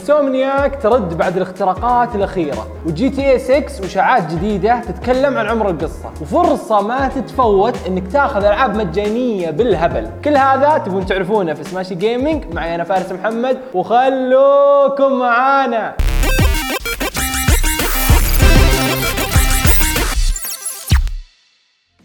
Insomniac ترد بعد الاختراقات الأخيرة و GTA 6 واشاعات جديدة تتكلم عن عمر القصة. وفرصه ما تتفوت إنك تاخذ ألعاب مجانية بالهبل. كل هذا تبون تعرفونه في سماشي جيمنج معي أنا فارس محمد وخلوكم معانا.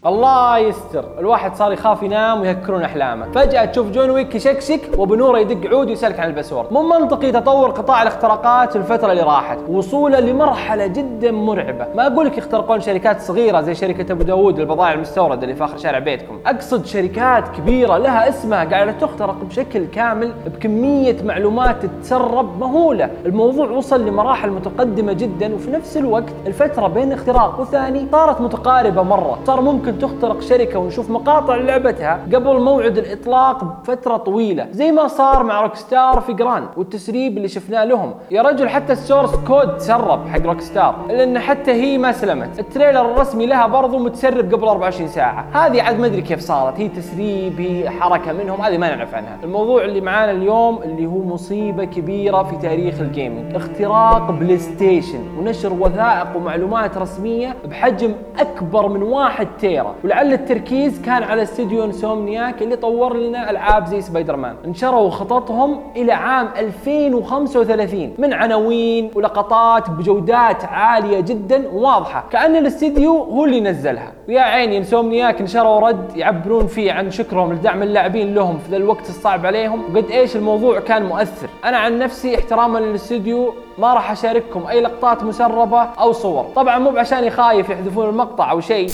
الله يستر. الواحد صار يخاف ينام ويهكرون أحلامه. فجأة تشوف John Wick يشكشك وبنوره يدق عود ويسالك عن ال password. مو منطقي تطور قطاع الاختراقات في الفترة اللي راحت. وصوله لمرحلة جدا مرعبة. ما أقول لك يخترقون شركات صغيرة زي شركة أبو داوود للبضائع المستوردة اللي في آخر شارع بيتكم. أقصد شركات كبيرة لها اسمها قاعدة تخترق بشكل كامل بكمية معلومات تتسرب مهولة. الموضوع وصل لمراحل متقدمة جدا وفي نفس الوقت الفترة بين اختراق وثاني صارت متقاربة مرة. صار ممكن تخترق شركة ونشوف مقاطع لعبتها قبل موعد الإطلاق بفترة طويلة. زي ما صار مع Rockstar في Grand والتسريب اللي شفناه لهم. يا رجل حتى ال source code تسرب حق Rockstar الا ان حتى هي ما سلمت. ال trailer الرسمي لها برضو متسرب قبل 24 ساعة. هذه عاد ما أدري كيف صارت. هي تسريب هي حركة منهم هذه ما نعرف عنها. الموضوع اللي معانا اليوم اللي هو مصيبة كبيرة في تاريخ ال gaming. اختراق PlayStation ونشر وثائق ومعلومات رسمية بحجم أكبر من واحد tera ولعل التركيز كان على استديو Insomniac اللي طور لنا ألعاب زي سبايدر مان انشروا خططهم إلى عام 2035 من عناوين ولقطات بجودات عالية جدا وواضحة كأن الاستديو هو اللي نزلها. ويا عيني Insomniac نشروا رد يعبرون فيه عن شكرهم لدعم اللاعبين لهم في ذا الوقت الصعب عليهم وقد إيش الموضوع كان مؤثر. أنا عن نفسي احتراما للاستديو ما راح أشارككم أي لقطات مسربة أو صور. طبعا مو بعشاني خايف يحذفون المقطع أو شيء.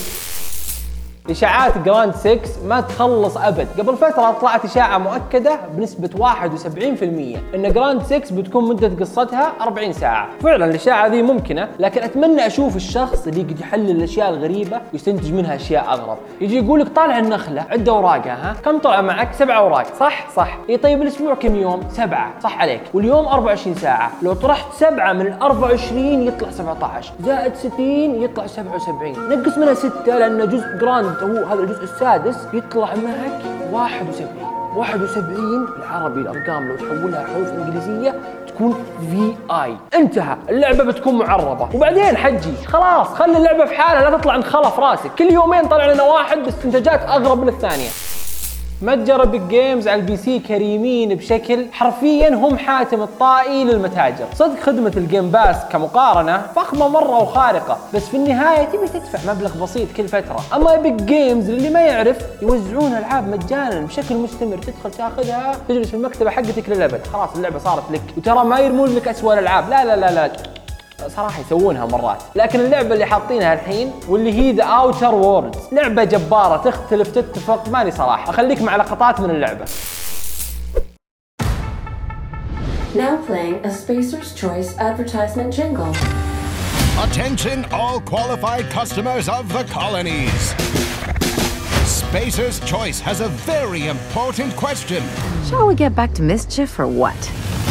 إشاعات Grand 6 ما تخلص أبد. قبل فترة طلعت إشاعة مؤكدة بنسبة 71% إن Grand 6 بتكون مدة قصتها 40 ساعة. فعلا الإشاعة ذي ممكنة لكن أتمنى أشوف الشخص اللي يقدر يحلل الأشياء الغريبة ويستنتج منها أشياء أغرب. يجي يقول لك طالع النخلة عد أوراقها ها؟ كم طلع معك؟ سبع أوراق. صح؟ صح. اي طيب الأسبوع كم يوم؟ سبعة. صح عليك. واليوم 24 ساعة. لو طرحت سبعة من ال 24 يطلع 17 زائد 60 يطلع 77 نقص منها 6 لأن جزء Grand هو هذا الجزء السادس يطلع معك 71 71 بالعربي الأرقام لو تحولها حروف إنجليزية تكون VI انتهى. اللعبة بتكون معربة. وبعدين حجي. خلاص خلي اللعبة في حالها لا تطلع نخله في راسك. كل يومين طلع لنا واحد باستنتاجات أغرب من الثانية. متجر Epic Games على ال PC كريمين بشكل حرفيا هم حاتم الطائي للمتاجر. صدق خدمة ال Game Pass كمقارنة فخمة مرة وخارقة بس في النهاية تبي تدفع مبلغ بسيط كل فترة. أما Epic Games اللي ما يعرف يوزعون ألعاب مجانا بشكل مستمر تدخل تاخذها تجلس في المكتبة حقتك للأبد. خلاص اللعبة صارت لك وترى ما يرمون لك أسوأ الألعاب. لا لا لا لا. صراحة يسوونها مرات لكن اللعبه اللي حاطينها الحين واللي هي The Outer Worlds لعبه جباره تختلف تتفق ماني صراحة اخليك مع لقطات من اللعبه Now playing a Spacer's Choice advertisement jingle. Attention, all qualified customers of the colonies. Spacer's Choice has a very important question. Shall we get back to mischief or what?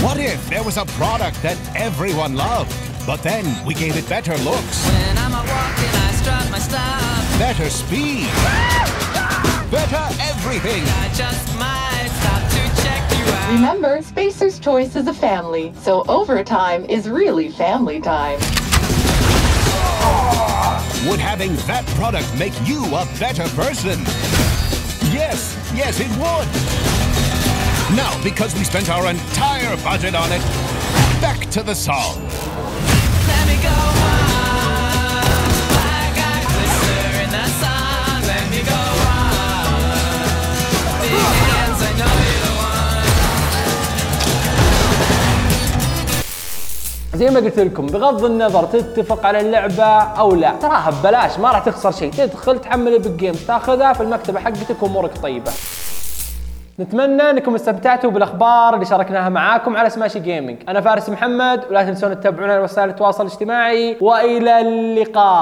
What if there was a product that everyone loved, but then we gave it better looks, When I'm out walking, I strut my stuff. better speed, better everything? I just might stop to check you out. Remember, Spacer's Choice is a family, so overtime is really family time. Would having that product make you a better person? Yes, yes, it would. Now, because we spent our entire budget on it, back to the song. زي ما قلت لكم بغض النظر تتفق على اللعبة أو لا تراها ببلاش ما راح تخسر شيء. تدخل تحمل جيمز تاخذها في المكتبة حقتك وأمورك طيبة. نتمنى انكم استمتعتوا بالاخبار اللي شاركناها معاكم على سماشي جيمنج أنا فارس محمد ولا تنسون تتابعونا على وسائل التواصل الاجتماعي. وإلى اللقاء.